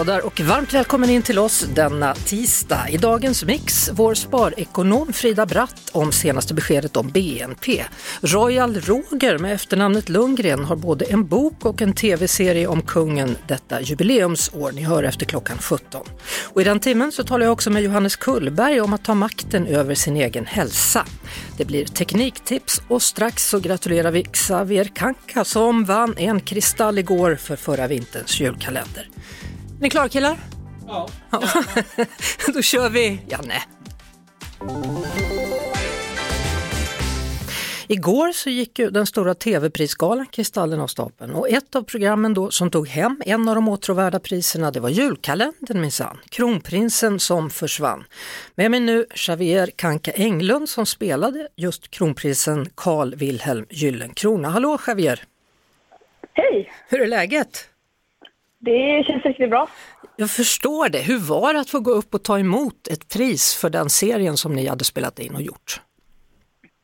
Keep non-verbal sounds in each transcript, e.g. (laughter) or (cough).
Hallå där och varmt välkommen in till oss denna tisdag. I dagens mix vår sparekonom Frida Bratt om senaste beskedet om BNP. Royal Roger med efternamnet Lundgren har både en bok och en tv-serie om kungen detta jubileumsår. Ni hör efter klockan 17. Och I den timmen så talar jag också med Johannes Kullberg om att ta makten över sin egen hälsa. Det blir tekniktips och strax så gratulerar vi Xavier Kanka som vann en kristall igår för förra vinterns julkalender. Är ni klara killar? Ja. (laughs) Då kör vi Janne. Igår så gick ju den stora tv-prisgalan Kristallen av stapeln och ett av programmen då som tog hem en av de åtråvärda priserna det var julkalendern minsann, Kronprinsen som försvann. Med mig nu Xavier Kanka Englund som spelade just kronprinsen Carl Wilhelm Gyllenkrona. Hallå Xavier! Hej! Hur är läget? Det känns riktigt bra. Jag förstår det. Hur var det att få gå upp och ta emot ett pris för den serien som ni hade spelat in och gjort?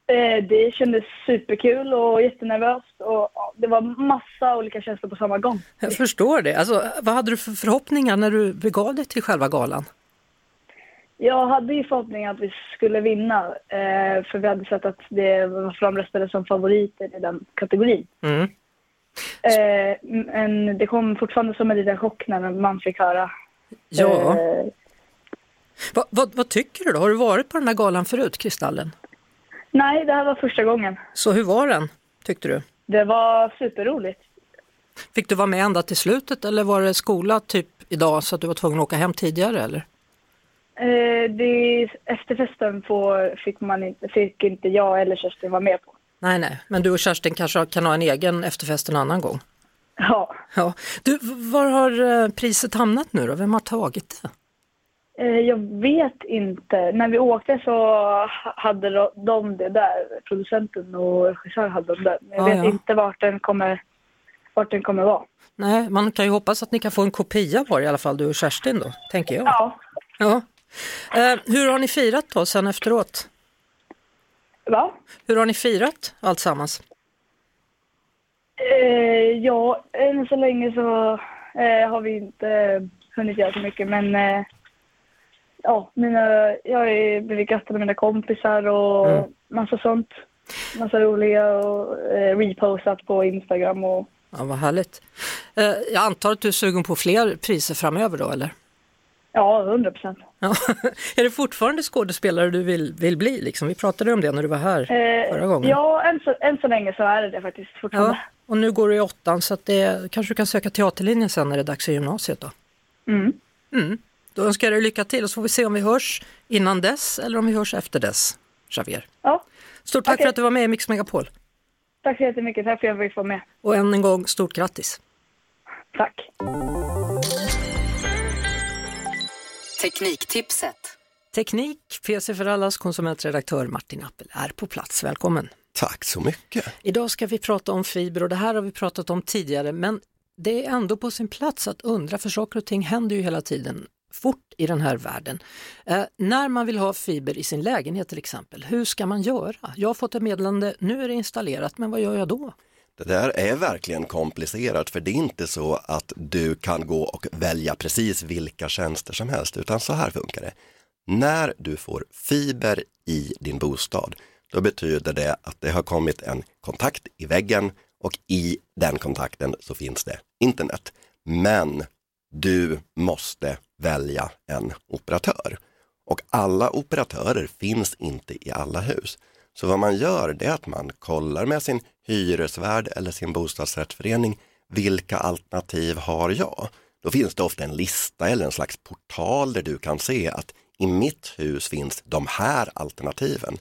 Eh, Det kändes superkul och jättenervöst och det var massa olika känslor på samma gång. Jag förstår det. Alltså, vad hade du för förhoppningar när du begav dig till själva galan? Jag hade ju förhoppningar att vi skulle vinna eh, för vi hade sett att det var framröstade som favoriter i den kategorin. Mm. Eh, Men det kom fortfarande som en liten chock när man fick höra. Ja, Eh, vad, vad, vad tycker du då? Har du varit på den här galan förut, Kristallen? Nej, det här var första gången. Så hur var den, tyckte du? Det var superroligt. Fick du vara med ända till slutet eller var det skola typ idag så att du var tvungen att åka hem tidigare eller? Eh, det, efterfesten får, fick, man inte, fick inte jag eller Kerstin vara med på. Nej, nej, men du och Kerstin kanske kan ha en egen efterfest en annan gång. Ja. Ja. Du, var har eh, priset hamnat nu då? Vem har tagit det? Eh, Jag vet inte. När vi åkte så ha- hade de- de det där. Producenten och regissören hade de där. Men jag Ja, vet ja. inte vart den kommer, vart den kommer vara. Nej, man kan ju hoppas att ni kan få en kopia var i alla fall, du och Kerstin då, tänker jag. Ja. Ja. Eh, hur har ni firat då sen efteråt? Va? Hur har ni firat alltsammans? Eh, ja, än så länge så eh, har vi inte hunnit göra så mycket. Men eh, ja, mina, jag har blivit gastad med mina kompisar och Mm. massa sånt. Massa roliga och eh, repostat på Instagram och Ja, vad härligt. Eh, jag antar att du är sugen på fler priser framöver då eller? Ja, 100 procent. Ja. (laughs) är det fortfarande skådespelare du vill, vill bli? Liksom? Vi pratade om det när du var här förra gången. Eh, Ja, än så, än så länge så är det det faktiskt fortfarande. Ja, och nu går du i åttan så att det, kanske du kan söka teaterlinjen sen när det är dags i gymnasiet då. Mm. Mm. Då önskar jag dig lycka till och så får vi se om vi hörs innan dess eller om vi hörs efter dess, Xavier. Ja, Stort tack Okej. för att du var med i Mix Megapol tack så jättemycket. Tack för att jag fick vara med. och än en gång stort grattis. Tack. Tekniktipset. Teknik, PC för allas konsumentredaktör Martin Appel är på plats. Välkommen! Tack så mycket. Idag ska vi prata om fiber och det här har vi pratat om tidigare men det är ändå på sin plats att undra för saker och ting händer ju hela tiden fort i den här världen. Eh, när man vill ha fiber i sin lägenhet till exempel, hur ska man göra? Jag har fått ett meddelande, nu är det installerat, men vad gör jag då? Det där är verkligen komplicerat för det är inte så att du kan gå och välja precis vilka tjänster som helst utan så här funkar det. När du får fiber i din bostad då betyder det att det har kommit en kontakt i väggen och i den kontakten så finns det internet. Men du måste välja en operatör. Och alla operatörer finns inte i alla hus. Så vad man gör det är att man kollar med sin hyresvärd eller sin bostadsrättsförening vilka alternativ har jag? Då finns det ofta en lista eller en slags portal där du kan se att i mitt hus finns de här alternativen.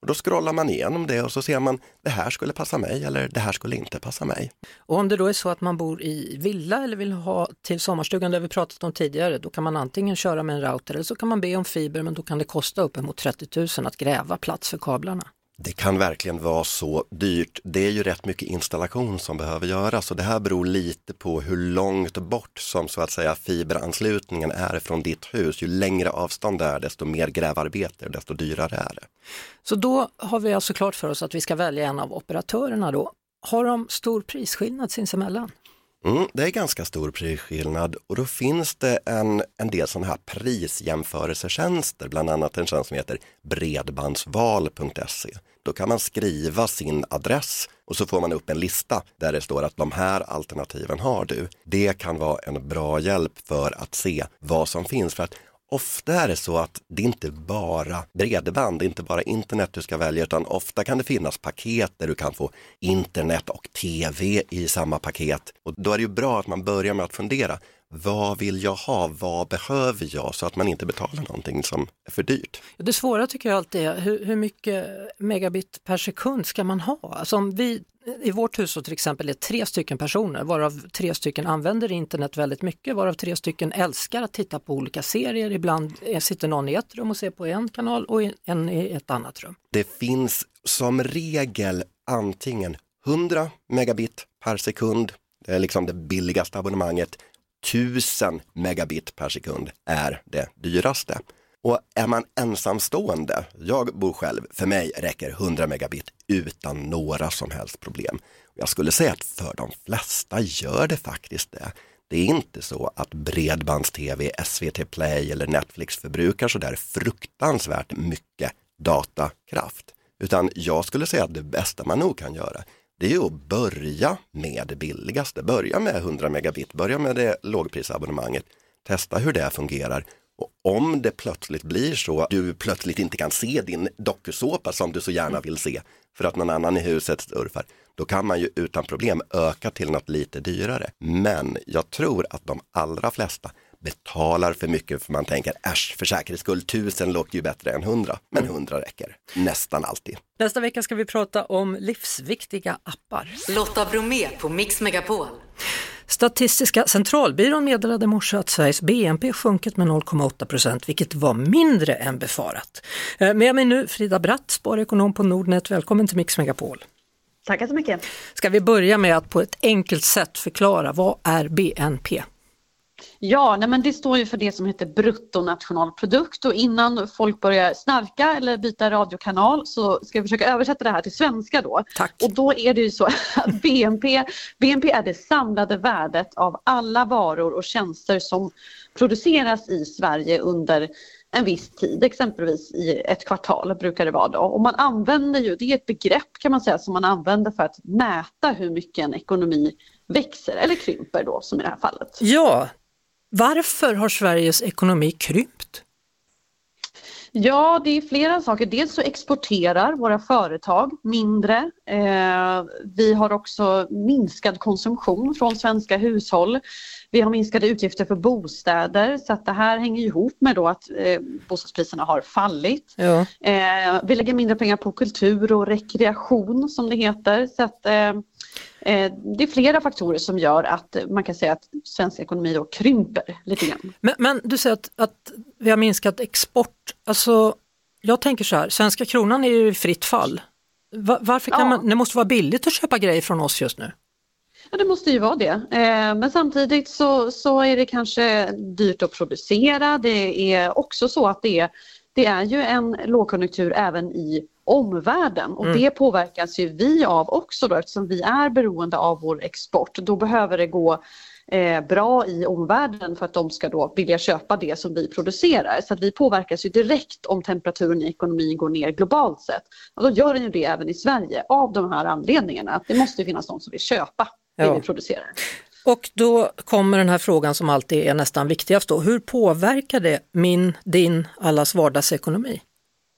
Och då scrollar man igenom det och så ser man det här skulle passa mig eller det här skulle inte passa mig. Och om det då är så att man bor i villa eller vill ha till sommarstugan, det har vi pratat om tidigare, då kan man antingen köra med en router eller så kan man be om fiber men då kan det kosta uppemot 30 000 att gräva plats för kablarna. Det kan verkligen vara så dyrt. Det är ju rätt mycket installation som behöver göras och det här beror lite på hur långt bort som så att säga fiberanslutningen är från ditt hus. Ju längre avstånd det är desto mer grävarbete och desto dyrare är det. Så då har vi alltså klart för oss att vi ska välja en av operatörerna då. Har de stor prisskillnad sinsemellan? Mm, det är ganska stor prisskillnad och då finns det en, en del sådana här prisjämförelsetjänster, bland annat en tjänst som heter bredbandsval.se. Då kan man skriva sin adress och så får man upp en lista där det står att de här alternativen har du. Det kan vara en bra hjälp för att se vad som finns. För att ofta är det så att det inte bara bredband, det är inte bara internet du ska välja utan ofta kan det finnas paket där du kan få internet och tv i samma paket. Och då är det ju bra att man börjar med att fundera, vad vill jag ha, vad behöver jag så att man inte betalar någonting som är för dyrt. Det svåra tycker jag alltid är hur, hur mycket megabit per sekund ska man ha? Alltså om vi i vårt hushåll till exempel är tre stycken personer varav tre stycken använder internet väldigt mycket, varav tre stycken älskar att titta på olika serier. Ibland sitter någon i ett rum och ser på en kanal och en i ett annat rum. Det finns som regel antingen 100 megabit per sekund, det är liksom det billigaste abonnemanget, 1000 megabit per sekund är det dyraste. Och är man ensamstående, jag bor själv, för mig räcker 100 megabit utan några som helst problem. Jag skulle säga att för de flesta gör det faktiskt det. Det är inte så att bredbands-tv, SVT Play eller Netflix förbrukar så där fruktansvärt mycket datakraft. Utan jag skulle säga att det bästa man nog kan göra det är ju att börja med det billigaste. Börja med 100 megabit, börja med det lågprisabonnemanget. Testa hur det fungerar och om det plötsligt blir så att du plötsligt inte kan se din dokusåpa som du så gärna vill se för att någon annan i huset surfar, då kan man ju utan problem öka till något lite dyrare. Men jag tror att de allra flesta betalar för mycket för man tänker äsch, för säkerhets skull, tusen låter ju bättre än hundra. Men hundra räcker nästan alltid. Nästa vecka ska vi prata om livsviktiga appar. Lotta Bromé på Mix Megapol. Statistiska centralbyrån meddelade i morse att Sveriges BNP sjunkit med 0,8 procent, vilket var mindre än befarat. Eh, med mig nu Frida Bratt, sparekonom på Nordnet. Välkommen till Mix Megapol. Tackar så mycket. Ska vi börja med att på ett enkelt sätt förklara vad är BNP? Ja, nej men det står ju för det som heter bruttonationalprodukt och innan folk börjar snarka eller byta radiokanal så ska jag försöka översätta det här till svenska då. Tack. Och då är det ju så (laughs) att BNP, BNP är det samlade värdet av alla varor och tjänster som produceras i Sverige under en viss tid, exempelvis i ett kvartal brukar det vara då. Och man använder ju, det är ett begrepp kan man säga som man använder för att mäta hur mycket en ekonomi växer eller krymper då som i det här fallet. Ja, varför har Sveriges ekonomi krympt? Ja, det är flera saker. Dels så exporterar våra företag mindre. Eh, vi har också minskad konsumtion från svenska hushåll. Vi har minskade utgifter för bostäder så att det här hänger ihop med då att eh, bostadspriserna har fallit. Ja. Eh, vi lägger mindre pengar på kultur och rekreation som det heter. Så att, eh, Eh, det är flera faktorer som gör att man kan säga att svensk ekonomi då krymper lite grann. Men, men du säger att, att, vi har minskat export. Alltså, jag tänker så här, svenska kronan är ju i fritt fall. varför kan ja. man, det måste vara billigt att köpa grejer från oss just nu. Ja, det måste ju vara det. Eh, men samtidigt så, så är det kanske dyrt att producera. Det är också så att det är, det är ju en lågkonjunktur även i omvärlden och mm. det påverkas ju vi av också då eftersom vi är beroende av vår export. Då behöver det gå eh, bra i omvärlden för att de ska då vilja köpa det som vi producerar. Så att vi påverkas ju direkt om temperaturen i ekonomin går ner globalt sett. Och då gör den ju det även i Sverige av de här anledningarna. Det måste finnas någon som vill köpa ja. vi producerar. Och då kommer den här frågan som alltid är nästan viktigast då. Hur påverkar det min, din, allas vardagsekonomi?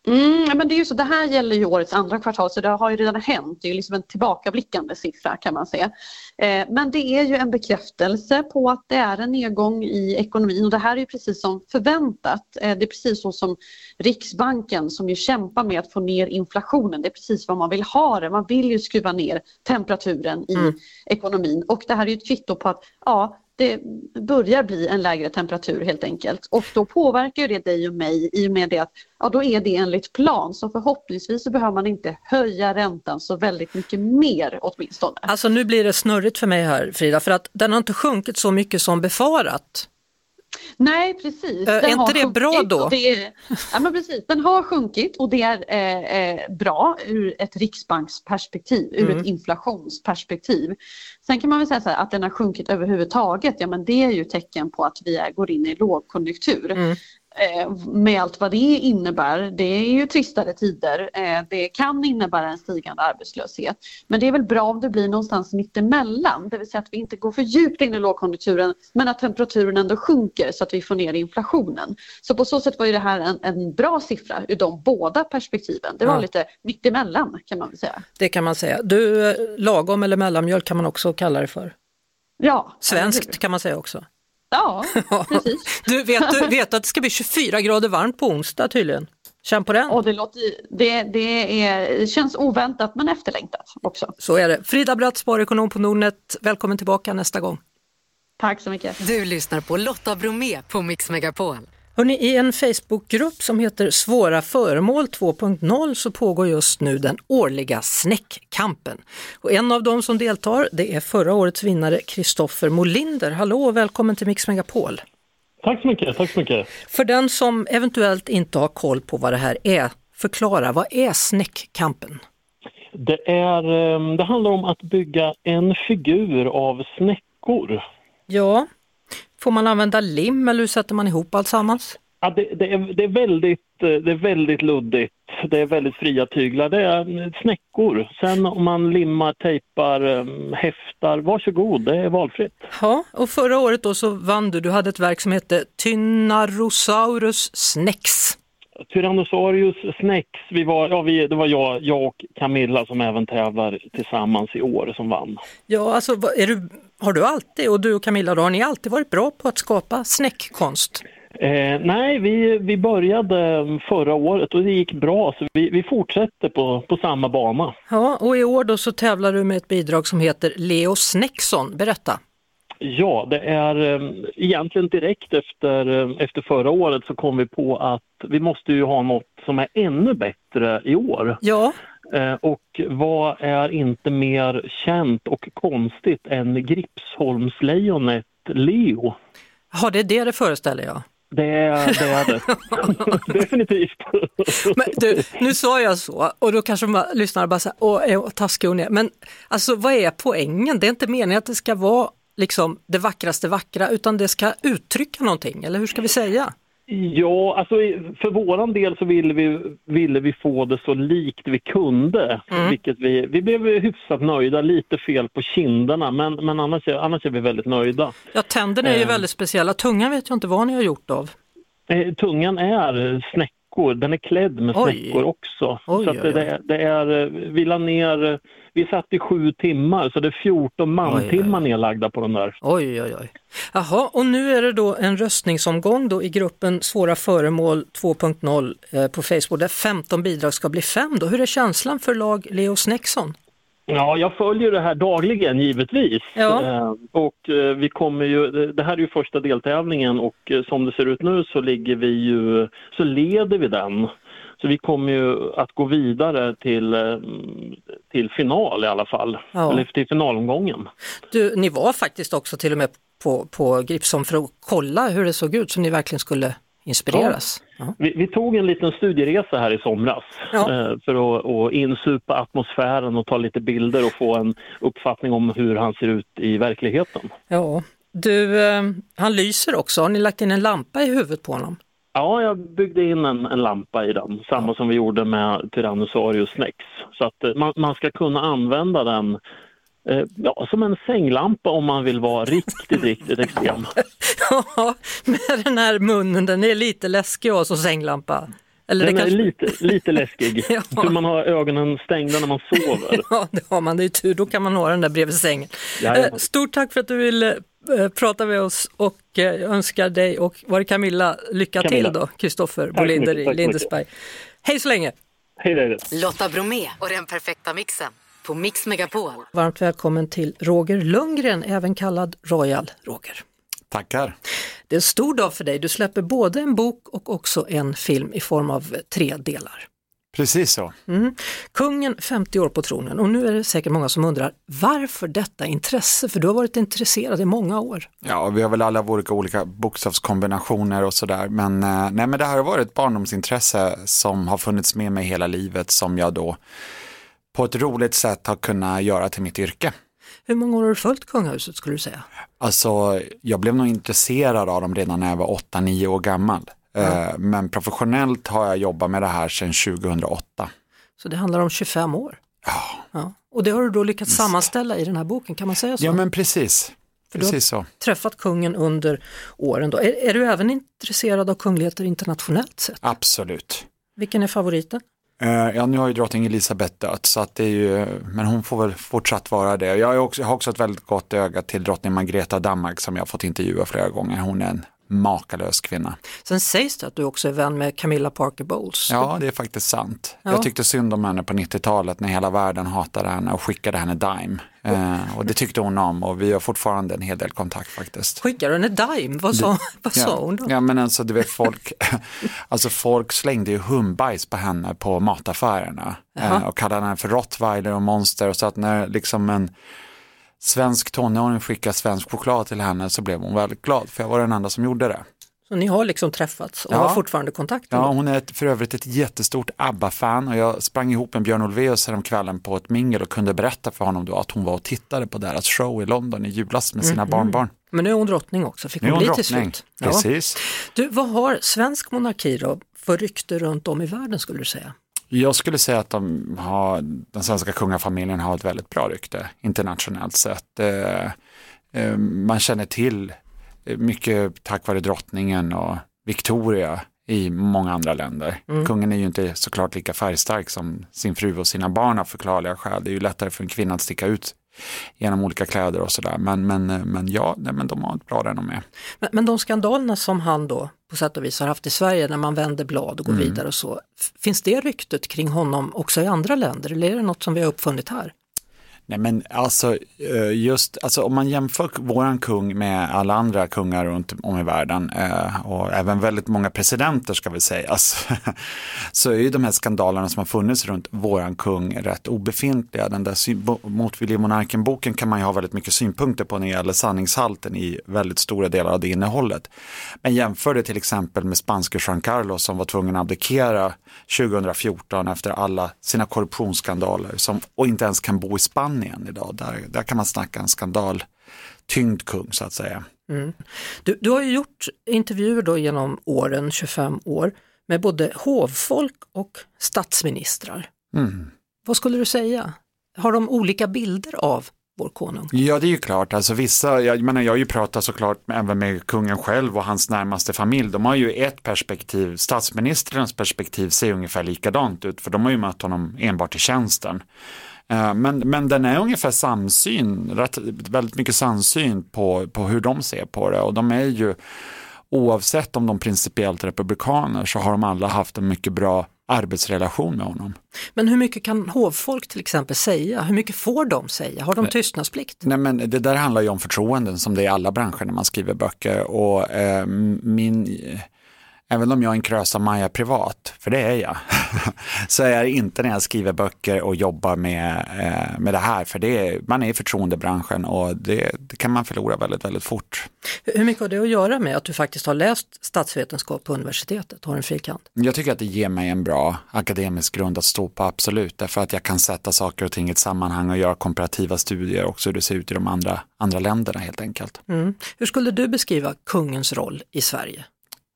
Mm, men det är ju så, det här gäller ju årets andra kvartal så det har ju redan hänt. Det är ju liksom en tillbakablickande siffra kan man säga. Eh, men det är ju en bekräftelse på att det är en nedgång i ekonomin och det här är ju precis som förväntat. Eh, det är precis så som Riksbanken som ju kämpar med att få ner inflationen. Det är precis vad man vill ha det. Man vill ju skruva ner temperaturen i mm. ekonomin och det här är ju ett kvitto på att ja, det börjar bli en lägre temperatur helt enkelt. Och då påverkar det dig och mig i och med det att ja, då är det enligt plan. Så förhoppningsvis så behöver man inte höja räntan så väldigt mycket mer åtminstone. Alltså nu blir det snurrigt för mig här Frida, för att den har inte sjunkit så mycket som befarat. Nej precis. Äh, är inte det bra då? Det är, ja, men precis. Den har sjunkit och det är eh, eh, bra ur ett riksbanksperspektiv, ur Mm. ett inflationsperspektiv. Sen kan man väl säga så här, att den har sjunkit överhuvudtaget, ja men det är ju tecken på att vi är, går in i lågkonjunktur. Mm. Eh, med allt vad det innebär. Det är ju tristare tider. Eh, det kan innebära en stigande arbetslöshet. Men det är väl bra om det blir någonstans mittemellan. Det vill säga att vi inte går för djupt in i lågkonjunkturen men att temperaturen ändå sjunker så att vi får ner inflationen. Så på så sätt var ju det här en, en bra siffra ur de båda perspektiven. Det var Ja. lite mittemellan kan man väl säga. Det kan man säga. Du, eh, lagom eller mellanmjölk kan man också kalla det för. Ja, Svenskt kan man säga också. Ja, (laughs) precis. Du, vet, du vet att det ska bli 24 grader varmt på onsdag tydligen? Känn på den. Och det, låter, det, det, är, det känns oväntat men efterlängtat också. Så är det. Frida Bratt, sparekonom på Nordnet. Välkommen tillbaka nästa gång. Tack så mycket. Du lyssnar på Lotta Bromé på Mix Megapol. Hörrni, I en Facebookgrupp som heter Svåra föremål 2.0 så pågår just nu den årliga snäckkampen. Och en av dem som deltar det är förra årets vinnare Kristoffer Molinder. Hallå och välkommen till Mix Megapol. Tack så mycket, tack så mycket. För den som eventuellt inte har koll på vad det här är, förklara vad är snäckkampen? Det, är, eh, det handlar om att bygga en figur av snäckor. Ja, får man använda lim eller hur sätter man ihop allt sammans? Ja, det, det, är, det, är väldigt, eh, det är väldigt luddigt. Det är väldigt fria tyglar. Det är snäckor. Sen om man limmar, tejpar, eh, häftar, varsågod, det är valfritt. Ja, och förra året då så vann du, du hade ett verk som hette Tyrannosaurus snäcks. Tyrannosaurus snäcks, vi var, ja, vi, det var jag, jag och Camilla som även tävlar tillsammans i år som vann. Ja, alltså du, har du alltid, och du och Camilla då, har ni alltid varit bra på att skapa snäckkonst? Eh, nej, vi, vi började förra året och det gick bra så vi, vi fortsätter på, på samma bana. Ja, och i år då så tävlar du med ett bidrag som heter Leo Snäcksson. Berätta! Ja, det är eh, egentligen direkt efter, eh, efter förra året så kom vi på att vi måste ju ha något som är ännu bättre i år. Ja, Eh, och vad är inte mer känt och konstigt än Gripsholmslejonet Leo? har det det det föreställer jag? Det är det. Är det. (laughs) Definitivt. Men du, nu sa jag så och då kanske man lyssnar bara så här, åh, är taskig hon är. Men alltså vad är poängen? Det är inte meningen att det ska vara liksom det vackraste vackra utan det ska uttrycka någonting, eller hur ska vi säga? Ja, alltså för våran del så ville vi, ville vi få det så likt vi kunde. Mm. Vilket vi, vi blev hyfsat nöjda, lite fel på kinderna men, men annars, är, annars är vi väldigt nöjda. Ja, tänderna är ju Eh. väldigt speciella. Tungan vet jag inte vad ni har gjort av. Eh, tungan är snäckor, den är klädd med Oj. snäckor också. Oj, så oj, det, det, är, vi la ner, vi satt i sju timmar så det är 14 mantimmar nedlagda på den där. Oj, oj, oj. Jaha, och nu är det då en röstningsomgång då i gruppen Svåra föremål 2.0 eh, på Facebook där 15 bidrag ska bli fem då. Hur är känslan för lag Leo Snäcksson? Ja, jag följer det här dagligen givetvis. Ja. Eh, och eh, vi kommer ju, det- här är ju första deltävlingen och eh, som det ser ut nu så ligger vi ju, så leder vi den. Så vi kommer ju att gå vidare till, till final i alla fall, Ja. eller till finalomgången. Du, ni var faktiskt också till och med på, på Gripsholm för att kolla hur det såg ut så ni verkligen skulle inspireras. Ja. Vi, vi tog en liten studieresa här i somras Ja. eh, för att, att insupa atmosfären och ta lite bilder och få en uppfattning om hur han ser ut i verkligheten. ja. Du, eh, han lyser också. Har ni lagt in en lampa i huvudet på honom? Ja, jag byggde in en, en lampa i den, samma som vi gjorde med Tyrannosaurus Snäcks. Så att eh, man, man ska kunna använda den ja, som en sänglampa om man vill vara riktigt, (laughs) riktigt extrem. Ja, med den här munnen, den är lite läskig som sänglampa. Eller Den det är kanske... lite, lite läskig, (laughs) Ja. man har ögonen stängda när man sover. (laughs) Ja, det har man. Det är tur, då kan man ha den där bredvid sängen. Jajamän. Eh, Stort tack för att du ville eh, prata med oss och eh, jag önskar dig och var det Camilla lycka Camilla. till då, Kristoffer Bolinder mycket, i Lindesberg. Hej så länge! Hej, hej, hej. Lotta Bromé och den perfekta mixen. På Mix Megapol. Varmt välkommen till Roger Lundgren, även kallad Royal Roger. Tackar. Det är en stor dag för dig. Du släpper både en bok och också en film i form av tre delar. Precis så. Mm. Kungen 50 år på tronen och nu är det säkert många som undrar varför detta intresse? För du har varit intresserad i många år. Ja, vi har väl alla våra olika bokstavskombinationer och sådär. Men, eh, nej, men det här har varit ett barndomsintresse som har funnits med mig hela livet som jag då på ett roligt sätt har kunnat göra till mitt yrke. Hur många år har du följt kungahuset skulle du säga? Alltså, jag blev nog intresserad av dem redan när jag var 8-9 år gammal. Eh, Men professionellt har jag jobbat med det här sedan 2008. Så det handlar om 25 år. Ja, Ja. Och det har du då lyckats sammanställa i den här boken, kan man säga så? ja men precis. För du har Precis så. träffat kungen under åren. Då. Är, är du även intresserad av kungligheter internationellt sett? Absolut. Vilken är favoriten? Eh, ja, nu har ju drottning Elisabeth dött, så att det är ju, men hon får väl fortsatt vara det. Jag, också, jag har också ett väldigt gott öga till drottning Margreta Danmark som jag har fått intervjua flera gånger. Hon är en makalös kvinna. Sen sägs det att du också är vän med Camilla Parker Bowles. Ja, det är faktiskt sant. Ja. Jag tyckte synd om henne på 90-talet när hela världen hatade henne och skickade henne Dime. Eh, och det tyckte hon om och vi har fortfarande en hel del kontakt faktiskt. Skickar du henne Dime? Vad sa, vad sa hon då? Ja men alltså du vet folk, (laughs) alltså folk slängde ju hundbajs på henne på mataffärerna eh, och kallade henne för rottweiler och monster och så att när liksom en svensk tonåring skickade svensk choklad till henne så blev hon väldigt glad för jag var den enda som gjorde det. Så ni har liksom träffats och Ja. har fortfarande kontakt? Ja, hon är ett, för övrigt ett jättestort ABBA-fan och jag sprang ihop med Björn Ulvaeus kvällen på ett mingel och kunde berätta för honom då att hon var och tittade på deras show i London i julas med sina barnbarn. Men nu är hon drottning också, fick hon hon bli till slut. Ja. precis. Du, vad har svensk monarki då för rykte runt om i världen skulle du säga? Jag skulle säga att de har, den svenska kungafamiljen har ett väldigt bra rykte internationellt sett. Eh, eh, man känner till mycket tack vare drottningen och Victoria i många andra länder. Kungen är ju inte såklart lika färgstark som sin fru och sina barn av förklarliga skäl. Det är ju lättare för en kvinna att sticka ut genom olika kläder och sådär. Men, men, men ja, nej, men de har ett bra renommé. Men, men de skandalerna som han då på sätt och vis har haft i Sverige när man vänder blad och går Mm. vidare och så, finns det ryktet kring honom också i andra länder eller är det något som vi har uppfunnit här? Nej men alltså eh, just, alltså om man jämför våran kung med alla andra kungar runt om i världen eh, och även väldigt många presidenter ska vi säga, (laughs) så är ju de här skandalerna som har funnits runt våran kung rätt obefintliga. Den där motvillig motvillige monarken-boken kan man ju ha väldigt mycket synpunkter på när det gäller sanningshalten i väldigt stora delar av det innehållet. Men jämför det till exempel med spanske Juan Carlos som var tvungen att abdikera 2014 efter alla sina korruptionsskandaler som, och inte ens kan bo i Spanien idag. Där, där kan man snacka en skandal tyngd kung så att säga. Du, du har ju gjort intervjuer då genom åren, 25 år, med både hovfolk och statsministrar. Mm. Vad skulle du säga? Har de olika bilder av vår konung? Ja, det är ju klart. Alltså vissa, jag, menar, jag har ju pratat såklart även med kungen själv och hans närmaste familj. De har ju ett perspektiv, statsministerns perspektiv ser ungefär likadant ut, för de har ju mött honom enbart i tjänsten. Eh, Men, men den är ungefär samsyn, rätt, väldigt mycket samsyn på, på hur de ser på det. Och de är ju, oavsett om de principiellt republikaner, så har de alla haft en mycket bra arbetsrelation med honom. Men hur mycket kan hovfolk till exempel säga? Hur mycket får de säga? Har de tystnadsplikt? Nej men det där handlar ju om förtroenden som det är i alla branscher när man skriver böcker och eh, min, även om jag är en krösa Maja privat, för det är jag, (laughs) så är jag inte när jag skriver böcker och jobbar med, eh, med det här, för det är, man är i förtroendebranschen och det, det kan man förlora väldigt, väldigt fort. Hur mycket har det att göra med att du faktiskt har läst statsvetenskap på universitetet och har en frikant? Jag tycker att det ger mig en bra akademisk grund att stå på, absolut, därför att jag kan sätta saker och ting i ett sammanhang och göra komparativa studier också hur det ser ut i de andra, andra länderna helt enkelt. Mm. Hur skulle du beskriva kungens roll i Sverige?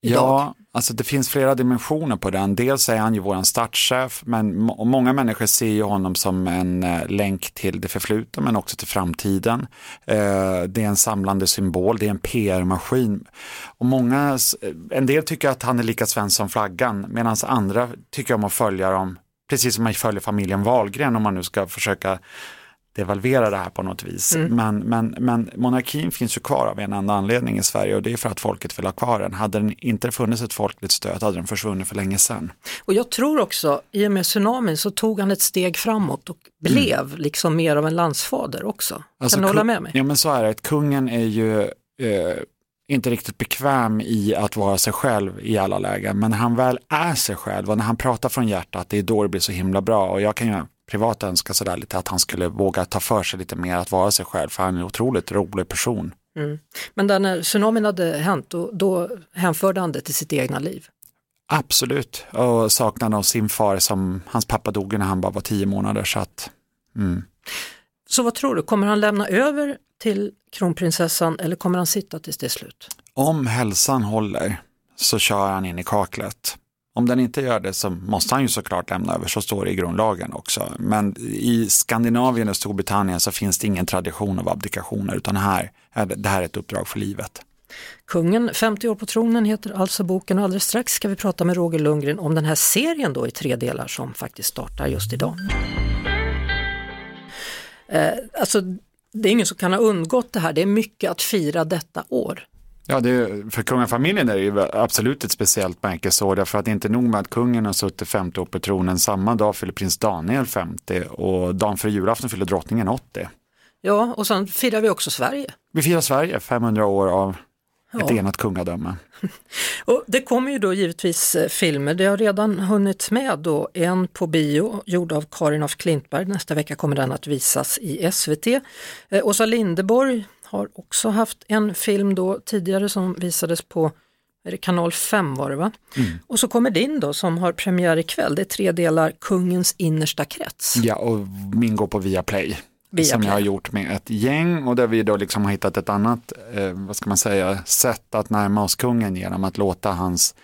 Idag? Ja, alltså det finns flera dimensioner på den. Dels är han ju våran statschef, men många människor ser ju honom som en eh, länk till det förflutna men också till framtiden. Eh, det är en samlande symbol, det är en PR-maskin. Och många, en del tycker att han är lika svensk som flaggan, medan andra tycker om att följa dem, precis som man följer familjen Wahlgren om man nu ska försöka devalvera det här på något vis. Mm. Men, men, men monarkin finns ju kvar av en enda anledning i Sverige och det är för att folket vill ha kvar den. Hade den inte funnits ett folkligt stöd hade den försvunnit för länge sedan. Och jag tror också, i och med tsunamin så tog han ett steg framåt och blev mm. liksom mer av en landsfader också. Alltså, kan du hålla med mig? Ja men så är det, kungen är ju eh, inte riktigt bekväm i att vara sig själv i alla lägen. Men när han väl är sig själv och när han pratar från hjärtat, det är då det blir så himla bra. Och jag kan ju privat önska sådär lite att han skulle våga ta för sig lite mer att vara sig själv, för han är en otroligt rolig person. Mm. Men där när tsunamin hade hänt, då, då hänförde han det till sitt egna liv? Absolut, och saknaden av sin far som hans pappa dog när han bara var tio månader. Så, att, mm. så vad tror du, kommer han lämna över till kronprinsessan eller kommer han sitta tills det är slut? Om hälsan håller så kör han in i kaklet. Om den inte gör det så måste han ju såklart lämna över, så står det i grundlagen också. Men i Skandinavien och Storbritannien så finns det ingen tradition av abdikationer utan här är det, det här är ett uppdrag för livet. Kungen 50 år på tronen heter alltså boken och alldeles strax ska vi prata med Roger Lundgren om den här serien då i tre delar som faktiskt startar just idag. Eh, alltså det är ingen som kan ha undgått det här, det är mycket att fira detta år. Ja, det, för kungafamiljen är det ju absolut ett speciellt märkesår därför att det är inte nog med att kungen har suttit 50 år på tronen, samma dag fyller prins Daniel 50 och dagen före julafton fyller drottningen 80. Ja, och sen firar vi också Sverige. Vi firar Sverige, 500 år av ett ja. enat kungadöme. (laughs) Och det kommer ju då givetvis eh, filmer, det har redan hunnit med då, en på bio gjord av Karin af Klintberg, nästa vecka kommer den att visas i SVT. Eh, Åsa Lindeborg har också haft en film då tidigare som visades på kanal 5 var det va? Mm. Och så kommer din då som har premiär ikväll, det är tre delar Kungens innersta krets. Ja och min går på Viaplay. Via som jag har gjort med ett gäng och där vi då liksom har hittat ett annat, eh, vad ska man säga, sätt att närma oss kungen genom att låta hans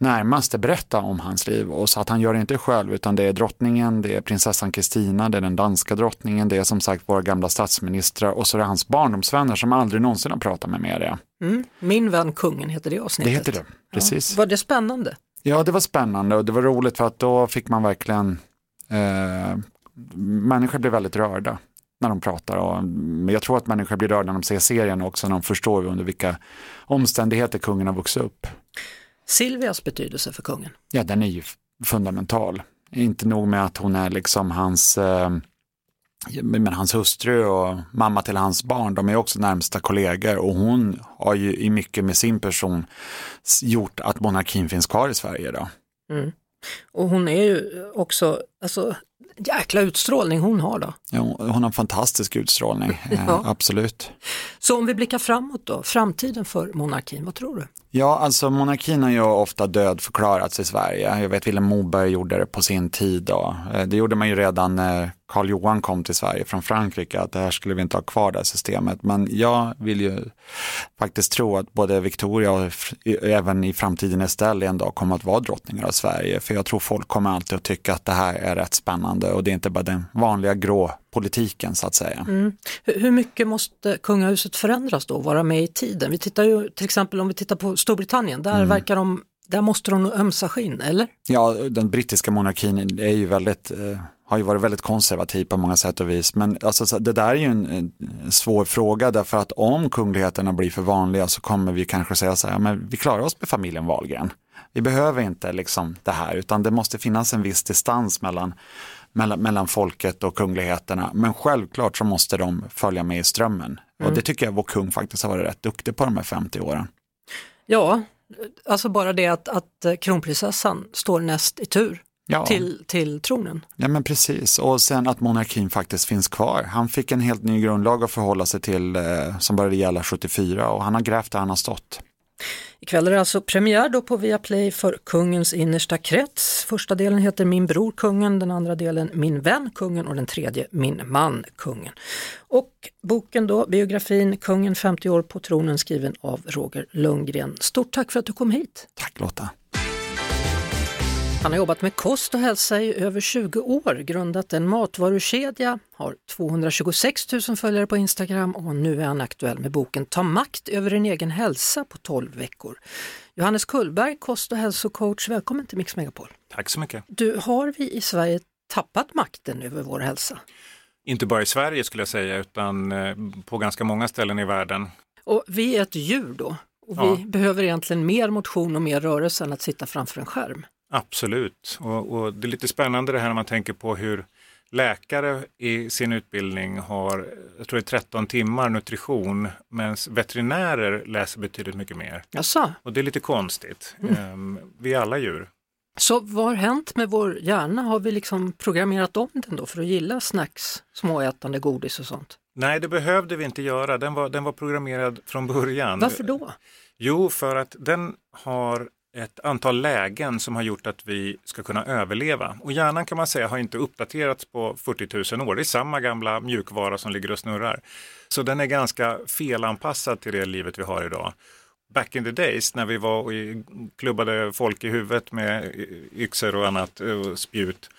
närmaste berätta om hans liv. Och så att han gör det inte själv utan det är drottningen, det är prinsessan Kristina, det är den danska drottningen, det är som sagt våra gamla statsministrar och så är det hans barndomsvänner som aldrig någonsin har pratat med media. Mm. Min vän kungen heter det avsnittet. Det heter det, precis. Ja. Var det spännande? Ja, det var spännande och det var roligt för att då fick man verkligen eh, människor blev väldigt rörda när de pratar. Och, men jag tror att människor blir rörda när de ser serien också, när de förstår under vilka omständigheter kungen har vuxit upp. Silvias betydelse för kungen? Ja, den är ju fundamental. Inte nog med att hon är liksom hans, eh, men hans hustru och mamma till hans barn, de är också närmsta kollegor och hon har ju i mycket med sin person gjort att monarkin finns kvar i Sverige idag. Mm. Och hon är ju också, alltså jäkla utstrålning hon har då. Ja, hon har en fantastisk utstrålning, (laughs) ja. Eh, absolut. Så om vi blickar framåt då, framtiden för monarkin, vad tror du? Ja, alltså monarkin har ju ofta dödförklarats i Sverige. Jag vet Vilhelm Moberg gjorde det på sin tid. Då. Eh, det gjorde man ju redan när Karl Johan kom till Sverige från Frankrike, att det här skulle vi inte ha kvar det här systemet. Men jag vill ju faktiskt tro att både Victoria och även i framtiden Estelle en dag kommer att vara drottningar av Sverige. För jag tror folk kommer alltid att tycka att det här är rätt spännande och det är inte bara den vanliga grå politiken så att säga. Mm. Hur mycket måste kungahuset förändras då, vara med i tiden? Vi tittar ju till exempel om vi tittar på Storbritannien, där mm. verkar de där måste de nog ömsa skinn, eller? Ja, den brittiska monarkin är ju väldigt eh, har ju varit väldigt konservativ på många sätt och vis. Men alltså, det där är ju en, en, svår fråga därför att om kungligheterna blir för vanliga så kommer vi kanske säga så här, men vi klarar oss med familjen Wahlgren. Vi behöver inte liksom det här utan det måste finnas en viss distans mellan, mellan, mellan folket och kungligheterna. Men självklart så måste de följa med i strömmen. Mm. Och det tycker jag vår kung faktiskt har varit rätt duktig på de här 50 åren. Ja, alltså bara det att, att kronprinsessan står näst i tur ja. till, till tronen. Ja men precis, och sen att monarkin faktiskt finns kvar. Han fick en helt ny grundlag att förhålla sig till eh, som började gälla 74 och han har grävt där han har stått. Ikväll är det alltså premiär då på Viaplay för Kungens innersta krets. Första delen heter Min bror kungen, den andra delen Min vän kungen och den tredje Min man kungen. Och boken då, biografin Kungen 50 år på tronen skriven av Roger Lundgren. Stort tack för att du kom hit. Tack Lotta. Han har jobbat med kost och hälsa i över 20 år, grundat en matvarukedja, har 226 000 följare på Instagram och nu är han aktuell med boken Ta makt över din egen hälsa på 12 veckor. Johannes Kullberg, kost och hälsocoach, välkommen till Mix Megapol. Tack så mycket. Du, har vi i Sverige tappat makten över vår hälsa? Inte bara i Sverige skulle jag säga, utan eh, på ganska många ställen i världen. Och vi är ett djur då och vi Ja. behöver egentligen mer motion och mer rörelse än att sitta framför en skärm. Absolut. Och, och det är lite spännande det här när man tänker på hur läkare i sin utbildning har, jag tror det är 13 timmar nutrition, medan veterinärer läser betydligt mycket mer. Jaså? Och det är lite konstigt. Ehm, Vi är alla djur. Så vad har hänt med vår hjärna? Har vi liksom programmerat om den då för att gilla snacks, småätande, godis och sånt? Nej, det behövde vi inte göra. Den var, den var programmerad från början. Varför då? Jo, för att den har ett antal lägen som har gjort att vi ska kunna överleva. Och hjärnan kan man säga har inte uppdaterats på 40 000 år. Det är samma gamla mjukvara som ligger och snurrar. Så den är ganska felanpassad till det livet vi har idag. Back in the days när vi var och klubbade folk i huvudet med yxor och annat eh, och spjut.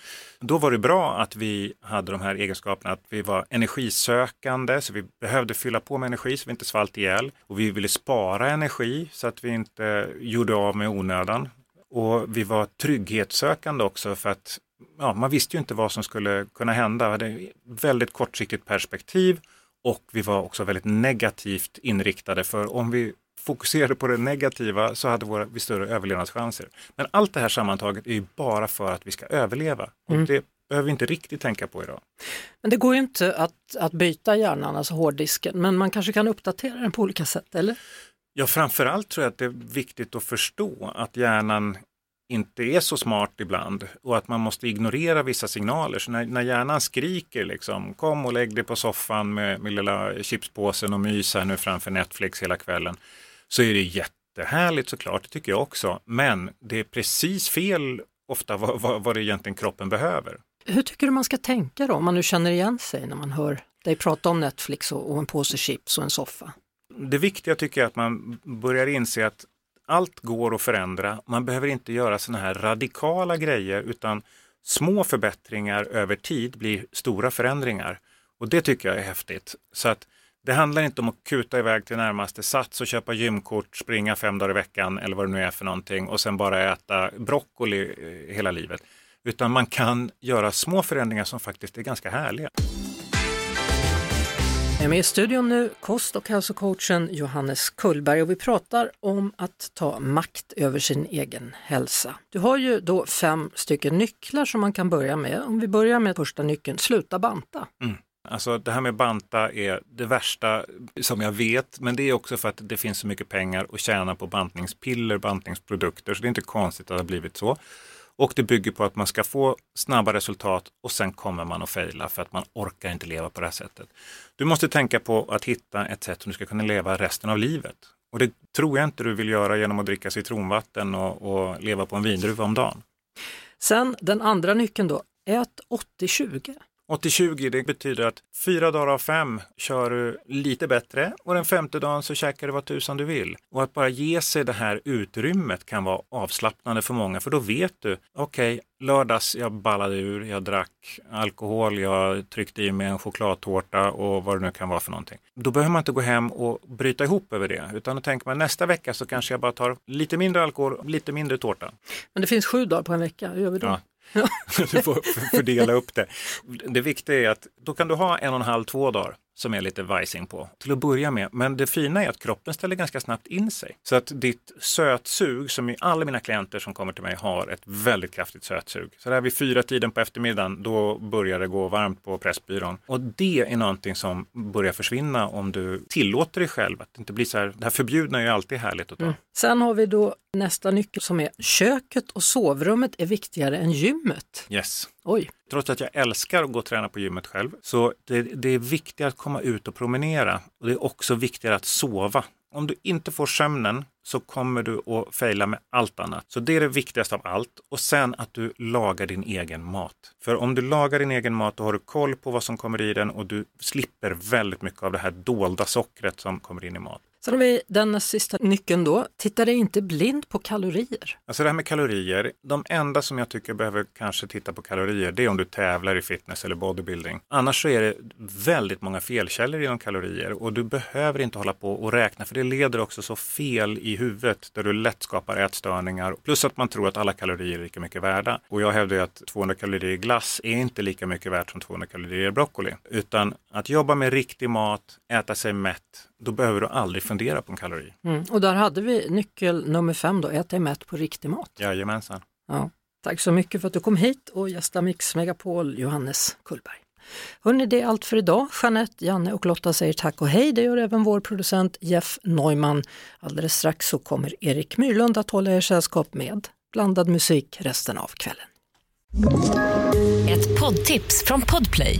Då var det bra att vi hade de här egenskaperna att vi var energisökande så vi behövde fylla på med energi så vi inte svalt ihjäl. Och vi ville spara energi så att vi inte gjorde av med onödan. Och vi var trygghetssökande också för att ja, man visste ju inte vad som skulle kunna hända. Vi hade ett väldigt kortsiktigt perspektiv och vi var också väldigt negativt inriktade för om vi fokuserade på det negativa så hade våra, vi större överlevnadschanser. Men allt det här sammantaget är ju bara för att vi ska överleva. Och det behöver vi inte riktigt tänka på idag. Men det går ju inte att, att byta hjärnan, alltså hårddisken, men man kanske kan uppdatera den på olika sätt, eller? Ja, framförallt tror jag att det är viktigt att förstå att hjärnan inte är så smart ibland och att man måste ignorera vissa signaler. Så när, när hjärnan skriker liksom, kom och lägg dig på soffan med, med lilla chipspåsen och mys här nu framför Netflix hela kvällen, så är det jättehärligt såklart, det tycker jag också. Men det är precis fel ofta vad, vad, vad det egentligen kroppen behöver. Hur tycker du man ska tänka då, om man nu känner igen sig när man hör dig prata om Netflix och, och en påse chips och en soffa? Det viktiga tycker jag är att man börjar inse att allt går att förändra. Man behöver inte göra sådana här radikala grejer utan små förbättringar över tid blir stora förändringar. Och det tycker jag är häftigt. Så att det handlar inte om att kuta iväg till närmaste sats och köpa gymkort, springa fem dagar i veckan eller vad det nu är för någonting och sen bara äta broccoli eh, hela livet. Utan man kan göra små förändringar som faktiskt är ganska härliga. Jag är med i studion nu, kost och hälsocoachen Johannes Kullberg och vi pratar om att ta makt över sin egen hälsa. Du har ju då fem stycken nycklar som man kan börja med. Om vi börjar med första nyckeln, sluta banta. Alltså det här med banta är det värsta som jag vet, men det är också för att det finns så mycket pengar att tjäna på bantningspiller, bantningsprodukter, så det är inte konstigt att det har blivit så. Och det bygger på att man ska få snabba resultat och sen kommer man att fejla för att man orkar inte leva på det här sättet. Du måste tänka på att hitta ett sätt som du ska kunna leva resten av livet. Och det tror jag inte du vill göra genom att dricka citronvatten och, och leva på en vindruva om dagen. Sen den andra nyckeln då, ät 80-20. 80-20 det betyder att fyra dagar av fem kör du lite bättre och den femte dagen så käkar du vad tusan du vill. Och att bara ge sig det här utrymmet kan vara avslappnande för många för då vet du, okej, okay, lördags jag ballade ur, jag drack alkohol, jag tryckte i mig en chokladtårta och vad det nu kan vara för någonting. Då behöver man inte gå hem och bryta ihop över det, utan då tänker man nästa vecka så kanske jag bara tar lite mindre alkohol, lite mindre tårta. Men det finns sju dagar på en vecka, hur gör vi då? Ja. (laughs) du får fördela upp det. Det viktiga är att då kan du ha en och en halv, två dagar som är lite vajsing på till att börja med. Men det fina är att kroppen ställer ganska snabbt in sig. Så att ditt sötsug, som i alla mina klienter som kommer till mig har ett väldigt kraftigt sötsug. Så där vid fyra tiden på eftermiddagen, då börjar det gå varmt på Pressbyrån. Och det är någonting som börjar försvinna om du tillåter dig själv att inte bli så här. Det här förbjudna är ju alltid härligt att ta. Mm. Sen har vi då nästa nyckel som är köket och sovrummet är viktigare än gymmet. Yes. Oj. Trots att jag älskar att gå och träna på gymmet själv, så det, det är viktigt att komma ut och promenera. Och det är också viktigare att sova. Om du inte får sömnen så kommer du att fejla med allt annat. Så det är det viktigaste av allt. Och sen att du lagar din egen mat. För om du lagar din egen mat då har du koll på vad som kommer i den och du slipper väldigt mycket av det här dolda sockret som kommer in i mat. Sen har vi den sista nyckeln då. Titta dig inte blind på kalorier. Alltså det här med kalorier, de enda som jag tycker behöver kanske titta på kalorier, det är om du tävlar i fitness eller bodybuilding. Annars så är det väldigt många felkällor inom kalorier och du behöver inte hålla på och räkna för det leder också så fel i huvudet där du lätt skapar ätstörningar. Plus att man tror att alla kalorier är lika mycket värda. Och jag hävdar ju att 200 kalorier glass är inte lika mycket värt som 200 kalorier broccoli. Utan att jobba med riktig mat, äta sig mätt, då behöver du aldrig fundera på en kalori. Mm. Och där hade vi nyckel nummer fem då, ät dig mätt på riktig mat. Jajamensan. Ja. Tack så mycket för att du kom hit och gästa Mix Megapol, Johannes Kullberg. Hörrni, det är allt för idag. Jeanette, Janne och Lotta säger tack och hej. Det gör även vår producent Jeff Neumann. Alldeles strax så kommer Erik Myrlund att hålla er sällskap med blandad musik resten av kvällen. Ett poddtips från Podplay.